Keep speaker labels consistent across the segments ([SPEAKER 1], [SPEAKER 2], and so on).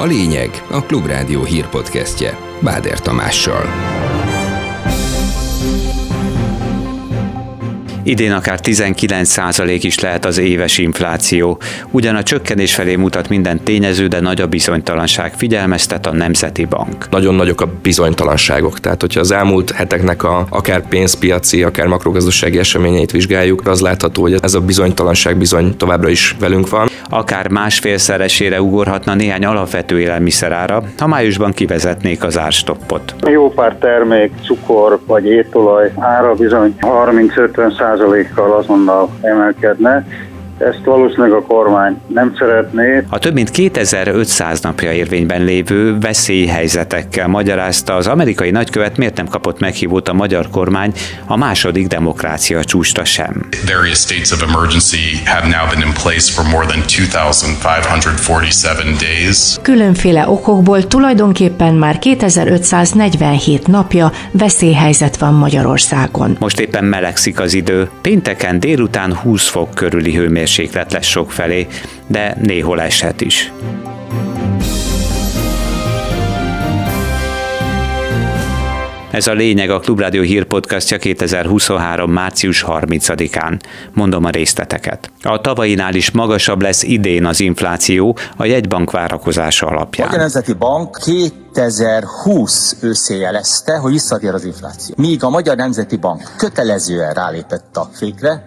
[SPEAKER 1] A lényeg a Klubrádió hírpodcastje Báder Tamással.
[SPEAKER 2] Idén akár 19% is lehet az éves infláció. Ugyan a csökkenés felé mutat minden tényező, de nagy a bizonytalanság, figyelmeztet a Nemzeti Bank.
[SPEAKER 3] Nagyon nagyok a bizonytalanságok, tehát hogyha az elmúlt heteknek a akár pénzpiaci, akár makrogazdasági eseményeit vizsgáljuk, az látható, hogy ez a bizonytalanság bizony továbbra is velünk van.
[SPEAKER 2] Akár másfélszeresére ugorhatna néhány alapvető élelmiszerára, ha májusban kivezetnék az árstoppot.
[SPEAKER 4] Jó pár termék, cukor vagy étolaj ára bizony 30-50 százalékkal azonnal emelkedne, ezt valószínűleg a kormány nem szeretné.
[SPEAKER 2] A több mint 2500 napja érvényben lévő veszélyhelyzetekkel magyarázta az amerikai nagykövet, miért nem kapott meghívót a magyar kormány a második demokrácia csúcsra sem. Various states of emergency have now been in place for more than 2547 days.
[SPEAKER 5] Különféle okokból tulajdonképpen már 2547 napja veszélyhelyzet van Magyarországon.
[SPEAKER 2] Most éppen melegszik az idő. Pénteken délután 20 fok körüli hőmérséklet hőmérséklet lesz sok felé, de néhol eshet is. Ez a lényeg a Klubrádió hírpodcastja 2023. március 30-án. Mondom a részleteket. A tavainál is magasabb lesz idén az infláció a jegybank várakozása alapján.
[SPEAKER 6] A Nemzeti Bank 2020 őszén jelezte, hogy visszatér az infláció. Míg a Magyar Nemzeti Bank kötelezően rálépett a fékre,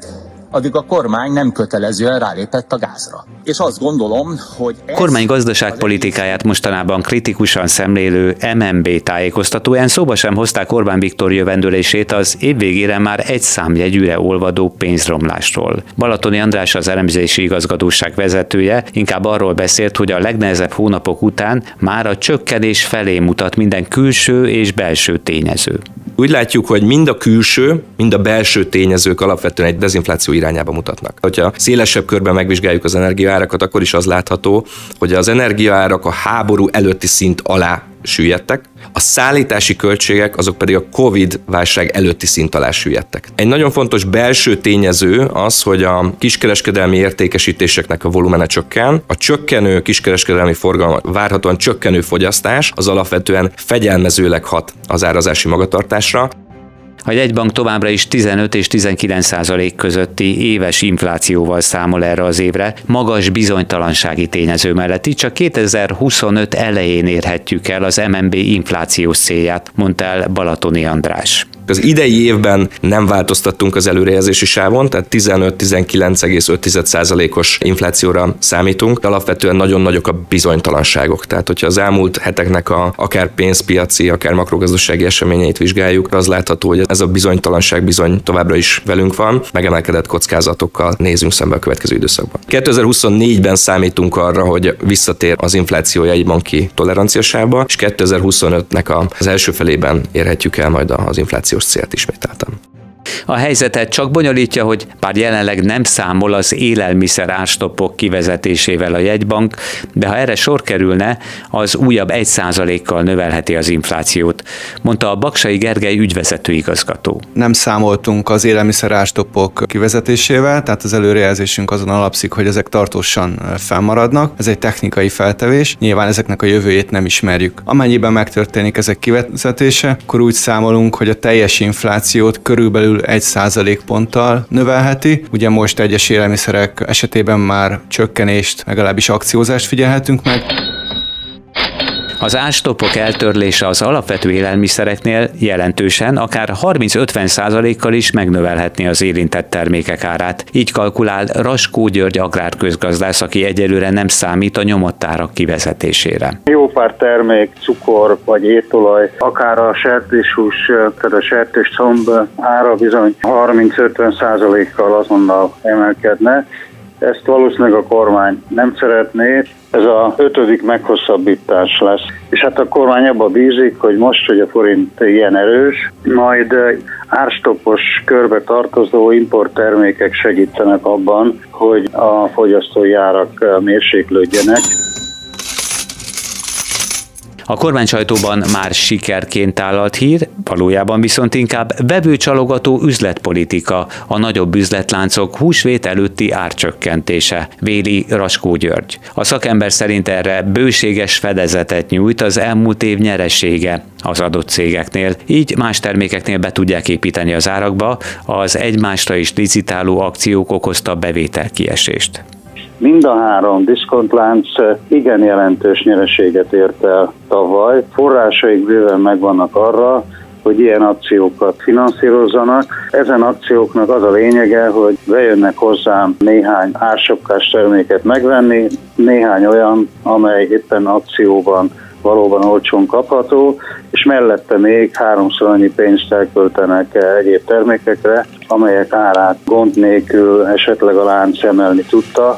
[SPEAKER 6] addig a kormány nem kötelezően rálépett a gázra. És azt gondolom, hogy...
[SPEAKER 2] Ez kormány gazdaságpolitikáját mostanában kritikusan szemlélő MNB tájékoztatóján szóba sem hozták Orbán Viktor jövendőlését az évvégére már egy számjegyűre olvadó pénzromlásról. Balatoni András az elemzési igazgatóság vezetője inkább arról beszélt, hogy a legnehezebb hónapok után már a csökkenés felé mutat minden külső és belső tényező.
[SPEAKER 3] Úgy látjuk, hogy mind a külső, mind a belső tényezők alapvetően egy dezinfláció irányába mutatnak. Ha szélesebb körben megvizsgáljuk az energiaárakat, akkor is az látható, hogy az energiaárak a háború előtti szint alá süllyedtek, a szállítási költségek azok pedig a Covid válság előtti szint alá süllyedtek. Egy nagyon fontos belső tényező az, hogy a kiskereskedelmi értékesítéseknek a volumene csökken, a csökkenő kiskereskedelmi forgalma, várhatóan csökkenő fogyasztás az alapvetően fegyelmezőleg hat az árazási magatartásra,
[SPEAKER 2] a jegybank továbbra is 15 és 19 százalék közötti éves inflációval számol erre az évre, magas bizonytalansági tényező mellett. Így csak 2025 elején érhetjük el az MNB inflációs célját, mondta el Balatoni András.
[SPEAKER 3] Az idei évben nem változtattunk az előrejelzési sávon, tehát 15-19,5%-os inflációra számítunk. Alapvetően nagyon nagyok a bizonytalanságok. Tehát, hogyha az elmúlt heteknek a akár pénzpiaci, akár makrogazdasági eseményeit vizsgáljuk, az látható, hogy ez a bizonytalanság bizony továbbra is velünk van, megemelkedett kockázatokkal nézünk szembe a következő időszakban. 2024-ben számítunk arra, hogy visszatér az infláció jegybanki toleranciasába, és 2025-nek az első felében érhetjük el majd az inflációs célt ismételten.
[SPEAKER 2] A helyzetet csak bonyolítja, hogy bár jelenleg nem számol az élelmiszer árstoppok kivezetésével a jegybank, de ha erre sor kerülne, az újabb 1%-kal növelheti az inflációt, mondta a Baksai Gergely ügyvezető igazgató.
[SPEAKER 7] Nem számoltunk az élelmiszer árstoppok kivezetésével, tehát az előrejelzésünk azon alapszik, hogy ezek tartósan fennmaradnak. Ez egy technikai feltevés, nyilván ezeknek a jövőjét nem ismerjük. Amennyiben megtörténik ezek kivezetése, akkor úgy számolunk, hogy a teljes inflációt körülbelül egy százalékponttal növelheti. Ugye most egyes élelmiszerek esetében már csökkenést, legalábbis akciózást figyelhetünk meg.
[SPEAKER 2] Az ástopok eltörlése az alapvető élelmiszereknél jelentősen, akár 30-50 százalékkal is megnövelhetné az érintett termékek árát. Így kalkulál Raskó György agrárközgazdász, aki egyelőre nem számít a nyomott árak kivezetésére.
[SPEAKER 4] Jó pár termék, cukor vagy étolaj, akár a sertéshús, tehát a sertéscomb ára bizony 30-50 százalékkal azonnal emelkedne. Ezt valószínűleg a kormány nem szeretné, ez a ötödik meghosszabbítás lesz. És hát a kormány abba bízik, hogy most, hogy a forint ilyen erős, majd árstopos körbe tartozó importtermékek segítenek abban, hogy a fogyasztói árak mérséklődjenek.
[SPEAKER 2] A kormány sajtóban már sikerként állalt hír, valójában viszont inkább vevőcsalogató üzletpolitika, a nagyobb üzletláncok húsvét előtti árcsökkentése, véli Raskó György. A szakember szerint erre bőséges fedezetet nyújt az elmúlt év nyeresége az adott cégeknél, így más termékeknél be tudják építeni az árakba, az egymásra is licitáló akciók okozta bevételkiesést.
[SPEAKER 4] Mind a három diszkontlánc igen jelentős nyereséget ért el tavaly. Forrásaik bőven megvannak arra, hogy ilyen akciókat finanszírozzanak. Ezen akcióknak az a lényege, hogy bejönnek hozzám néhány ársapkás terméket megvenni, néhány olyan, amely éppen akcióban valóban olcsón kapható, és mellette még háromszor annyi pénzt elköltenek egyéb termékekre, amelyek árát gond nélkül esetleg a lánc emelni tudta.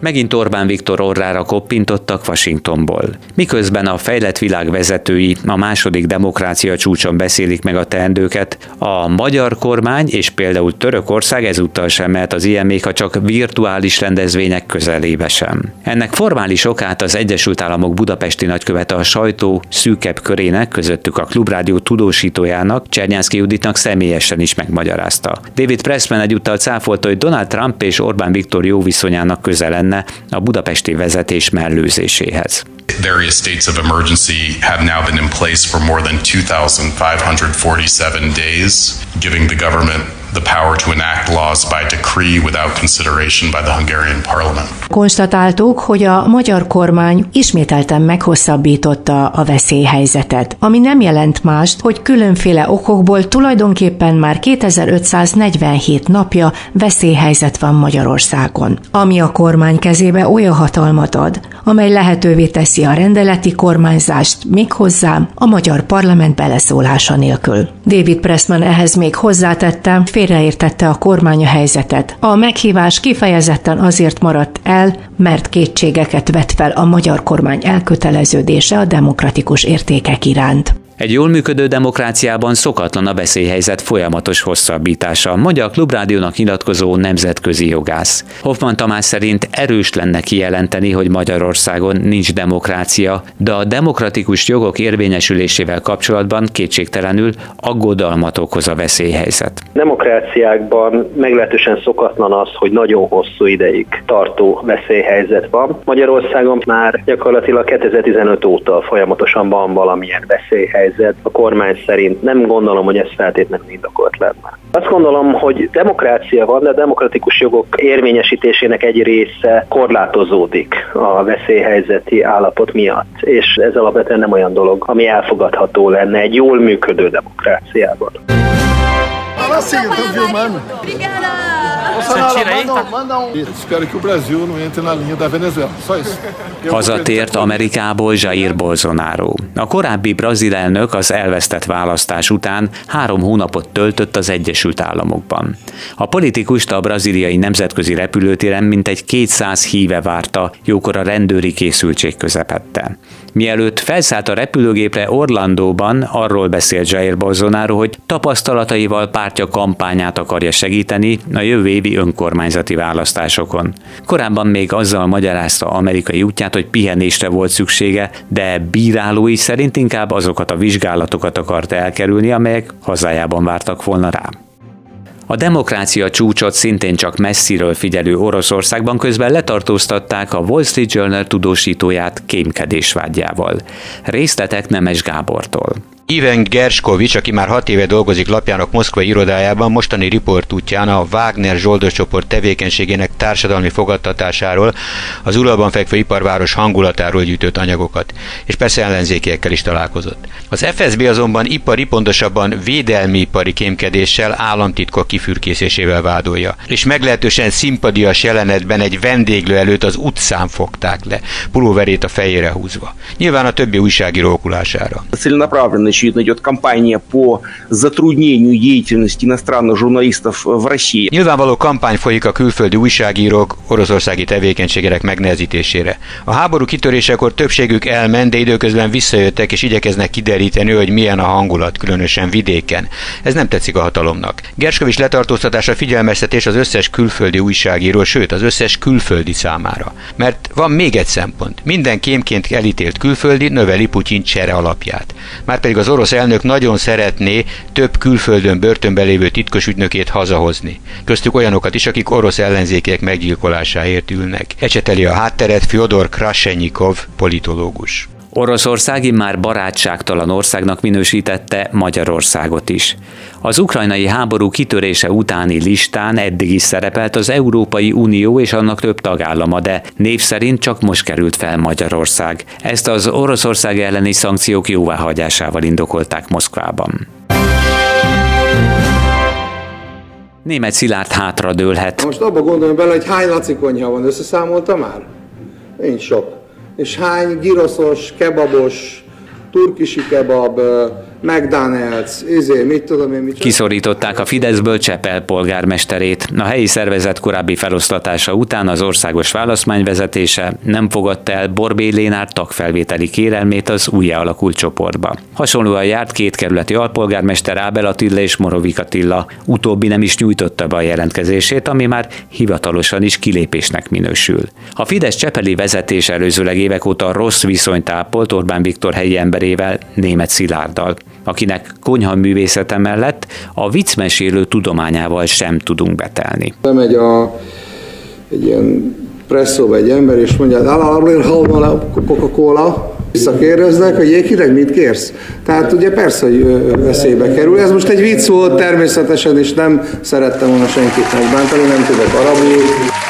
[SPEAKER 2] Megint Orbán Viktor orrára koppintottak Washingtonból. Miközben a fejlett világ vezetői a második demokrácia csúcson beszélik meg a teendőket, a magyar kormány és például Törökország ezúttal sem mehet az ilyen még ha csak virtuális rendezvények közelébe sem. Ennek formális okát az Egyesült Államok budapesti nagykövete a sajtó szűkebb körének, közöttük a Klubrádió tudósítójának, Csernyánszki Juditnak személyesen is megmagyarázta. David Pressman egyúttal cáfolta, hogy Donald Trump és Orbán Viktor jó viszonyának közelen lenne a budapesti vezetés mellőzéséhez.
[SPEAKER 8] Various states of emergency have now been in place for more than 2,547 days, giving the government the power to enact laws by decree without consideration by the Hungarian parliament.
[SPEAKER 5] Konstatáltuk, hogy a magyar kormány ismételten meghosszabbította a veszélyhelyzetet, ami nem jelent mást, hogy különféle okokból tulajdonképpen már 2547 napja veszélyhelyzet van Magyarországon, ami a kormány kezébe olyan hatalmat ad, amely lehetővé teszi a rendeleti kormányzást méghozzá a magyar parlament beleszólása nélkül. David Pressman ehhez még hozzátette, félreértette a kormány a helyzetet. A meghívás kifejezetten azért maradt el, mert kétségeket vet fel a magyar kormány elköteleződése a demokratikus értékek iránt.
[SPEAKER 2] Egy jól működő demokráciában szokatlan a veszélyhelyzet folyamatos hosszabbítása, mondja a Klubrádiónak nyilatkozó nemzetközi jogász. Hoffman Tamás szerint erős lenne kijelenteni, hogy Magyarországon nincs demokrácia, de a demokratikus jogok érvényesülésével kapcsolatban kétségtelenül aggodalmat okoz a veszélyhelyzet.
[SPEAKER 9] Demokráciákban meglehetősen szokatlan az, hogy nagyon hosszú ideig tartó veszélyhelyzet van. Magyarországon már gyakorlatilag 2015 óta folyamatosan van valamilyen veszélyhelyzet helyzet a kormány szerint nem gondolom, hogy ez feltétlenül indokolt lenne. Azt gondolom, hogy demokrácia van, de a demokratikus jogok érvényesítésének egy része korlátozódik a veszélyhelyzeti állapot miatt, és ez alapvetően nem olyan dolog, ami elfogadható lenne egy jól működő demokráciában.
[SPEAKER 10] Você Espero que o Brasil não entre na linha da Venezuela. Só isso.
[SPEAKER 2] Hazatért Amerikából Jair Bolsonaro. A korábbi brazil elnök az elvesztett választás után három hónapot töltött az Egyesült Államokban. A politikust a braziliai nemzetközi repülőtéren mintegy 200 híve várta, jókor a rendőri készültség közepette. Mielőtt felszállt a repülőgépre Orlandóban, arról beszélt Jair Bolsonaro, hogy tapasztalataival pártja kampányát akarja segíteni a jövő évi önkormányzati választásokon. Korábban még azzal magyarázta amerikai útját, hogy pihenésre volt szüksége, de bírálói szerint inkább azokat a vizsgálatokat akart elkerülni, amelyek hazájában vártak volna rá. A demokrácia csúcsot szintén csak messziről figyelő Oroszországban közben letartóztatták a Wall Street Journal tudósítóját kémkedés vágyával. Részletek Nemes Gábortól.
[SPEAKER 11] Iven Gerskovics, aki már hat éve dolgozik lapjának Moszkva irodájában, mostani riport útján a Wagner Zsoldos csoport tevékenységének társadalmi fogadtatásáról, az uralban fekvő iparváros hangulatáról gyűjtött anyagokat, és persze ellenzékiekkel is találkozott. Az FSB azonban ipari, pontosabban védelmi ipari kémkedéssel államtitkok kifürkészésével vádolja, és meglehetősen szimpadias jelenetben egy vendéglő előtt az utcán fogták le, pulóverét a fejére húzva. Nyilván a többi újságíró okulására
[SPEAKER 12] очевидно, идет кампания по затруднению деятельности иностранных журналистов в России.
[SPEAKER 11] Nyilvánvaló kampány folyik a külföldi újságírók oroszországi tevékenységek megnehezítésére. A háború kitörésekor többségük elment, de időközben visszajöttek és igyekeznek kideríteni, hogy milyen a hangulat, különösen vidéken. Ez nem tetszik a hatalomnak. Gerskovics letartóztatása figyelmeztetés az összes külföldi újságíró, sőt az összes külföldi számára. Mert van még egy szempont. Minden kémként elítélt külföldi növeli Putyin csere alapját. Márpedig az orosz elnök nagyon szeretné több külföldön börtönbe lévő titkos ügynökét hazahozni. Köztük olyanokat is, akik orosz ellenzékek meggyilkolásáért ülnek. Ecseteli a hátteret Fyodor Krasenyikov, politológus.
[SPEAKER 2] Oroszország már barátságtalan országnak minősítette Magyarországot is. Az ukrajnai háború kitörése utáni listán eddig is szerepelt az Európai Unió és annak több tagállama, de név szerint csak most került fel Magyarország. Ezt az Oroszország elleni szankciók jóváhagyásával indokolták Moszkvában. Német Szilárd hátra dőlhet.
[SPEAKER 13] Most abba gondolom bele, hogy hány laci konyha van, összeszámolta már? Nincs sok. És hány giroszos, kebabos, turkisi kebab, McDonald's, izé, mit tudom én, mit
[SPEAKER 2] Kiszorították a Fideszből Csepel polgármesterét. A helyi szervezet korábbi feloszlatása után az országos választmány vezetése nem fogadta el Borbé Lénár tagfelvételi kérelmét az új alakult csoportba. Hasonlóan járt két kerületi alpolgármester Ábel Attila és Morovik Attila. Utóbbi nem is nyújtotta be a jelentkezését, ami már hivatalosan is kilépésnek minősül. A Fidesz Csepeli vezetés előzőleg évek óta rossz viszonyt ápolt Orbán Viktor helyi emberével, német Szilárddal akinek konyha művészete mellett a viccmesélő tudományával sem tudunk betelni.
[SPEAKER 13] Bemegy a, egy ilyen presszóba egy ember, és mondja, a Coca-Cola, visszakérdeznek, hogy jéghideg, mit kérsz? Tehát ugye persze, hogy veszélybe kerül. Ez most egy vicc volt természetesen, és nem szerettem volna senkit megbántani, nem tudok arabul.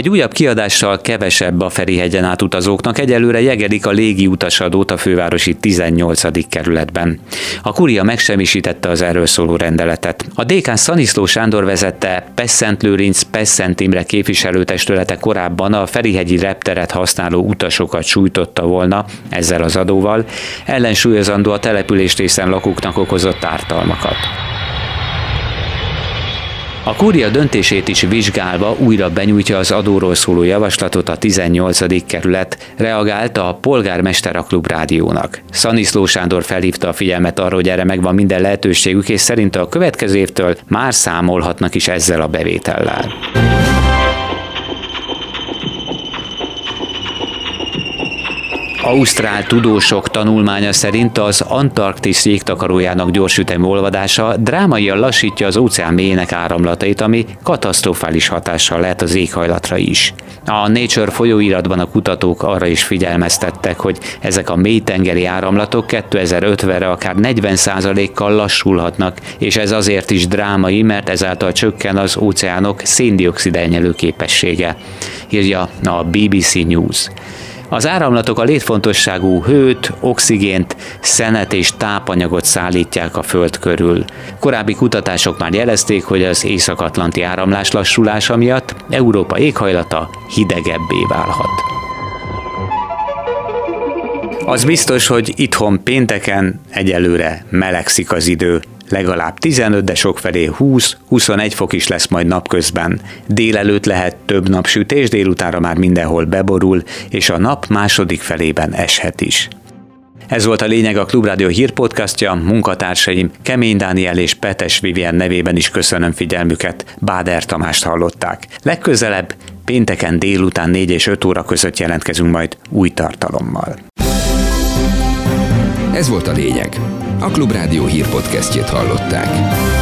[SPEAKER 2] Egy újabb kiadással kevesebb a Ferihegyen átutazóknak egyelőre jegelik a légi utasadót a fővárosi 18. kerületben. A kuria megsemmisítette az erről szóló rendeletet. A DK Szaniszló Sándor vezette Pesszent Lőrinc Pesszent Imre képviselőtestülete korábban a Ferihegyi repteret használó utasokat sújtotta volna ezzel az adóval, ellensúlyozandó a településrészen lakóknak okozott ártalmakat. A kúria döntését is vizsgálva újra benyújtja az adóról szóló javaslatot a 18. kerület, reagált a Polgármester a Klub Rádiónak. Szaniszló Sándor felhívta a figyelmet arra, hogy erre megvan minden lehetőségük, és szerint a következő évtől már számolhatnak is ezzel a bevétellel. Ausztrál tudósok tanulmánya szerint az Antarktisz jégtakarójának gyorsütemű olvadása drámaian lassítja az óceán mélyének áramlatait, ami katasztrofális hatással lehet az éghajlatra is. A Nature folyóiratban a kutatók arra is figyelmeztettek, hogy ezek a mélytengeri áramlatok 2050-re akár 40%-kal lassulhatnak, és ez azért is drámai, mert ezáltal csökken az óceánok széndiokszid elnyelő képessége, írja a BBC News. Az áramlatok a létfontosságú hőt, oxigént, szenet és tápanyagot szállítják a Föld körül. Korábbi kutatások már jelezték, hogy az észak-atlanti áramlás lassulása miatt Európa éghajlata hidegebbé válhat. Az biztos, hogy itthon pénteken egyelőre melegszik az idő legalább 15, de sokfelé 20-21 fok is lesz majd napközben. Délelőtt lehet több napsütés, délutánra már mindenhol beborul, és a nap második felében eshet is. Ez volt a lényeg a Klubrádió hírpodcastja, munkatársaim Kemény Dániel és Petes Vivien nevében is köszönöm figyelmüket, Báder Tamást hallották. Legközelebb pénteken délután 4 és 5 óra között jelentkezünk majd új tartalommal.
[SPEAKER 1] Ez volt a lényeg. A Klubrádió hírpodcastjét hallották.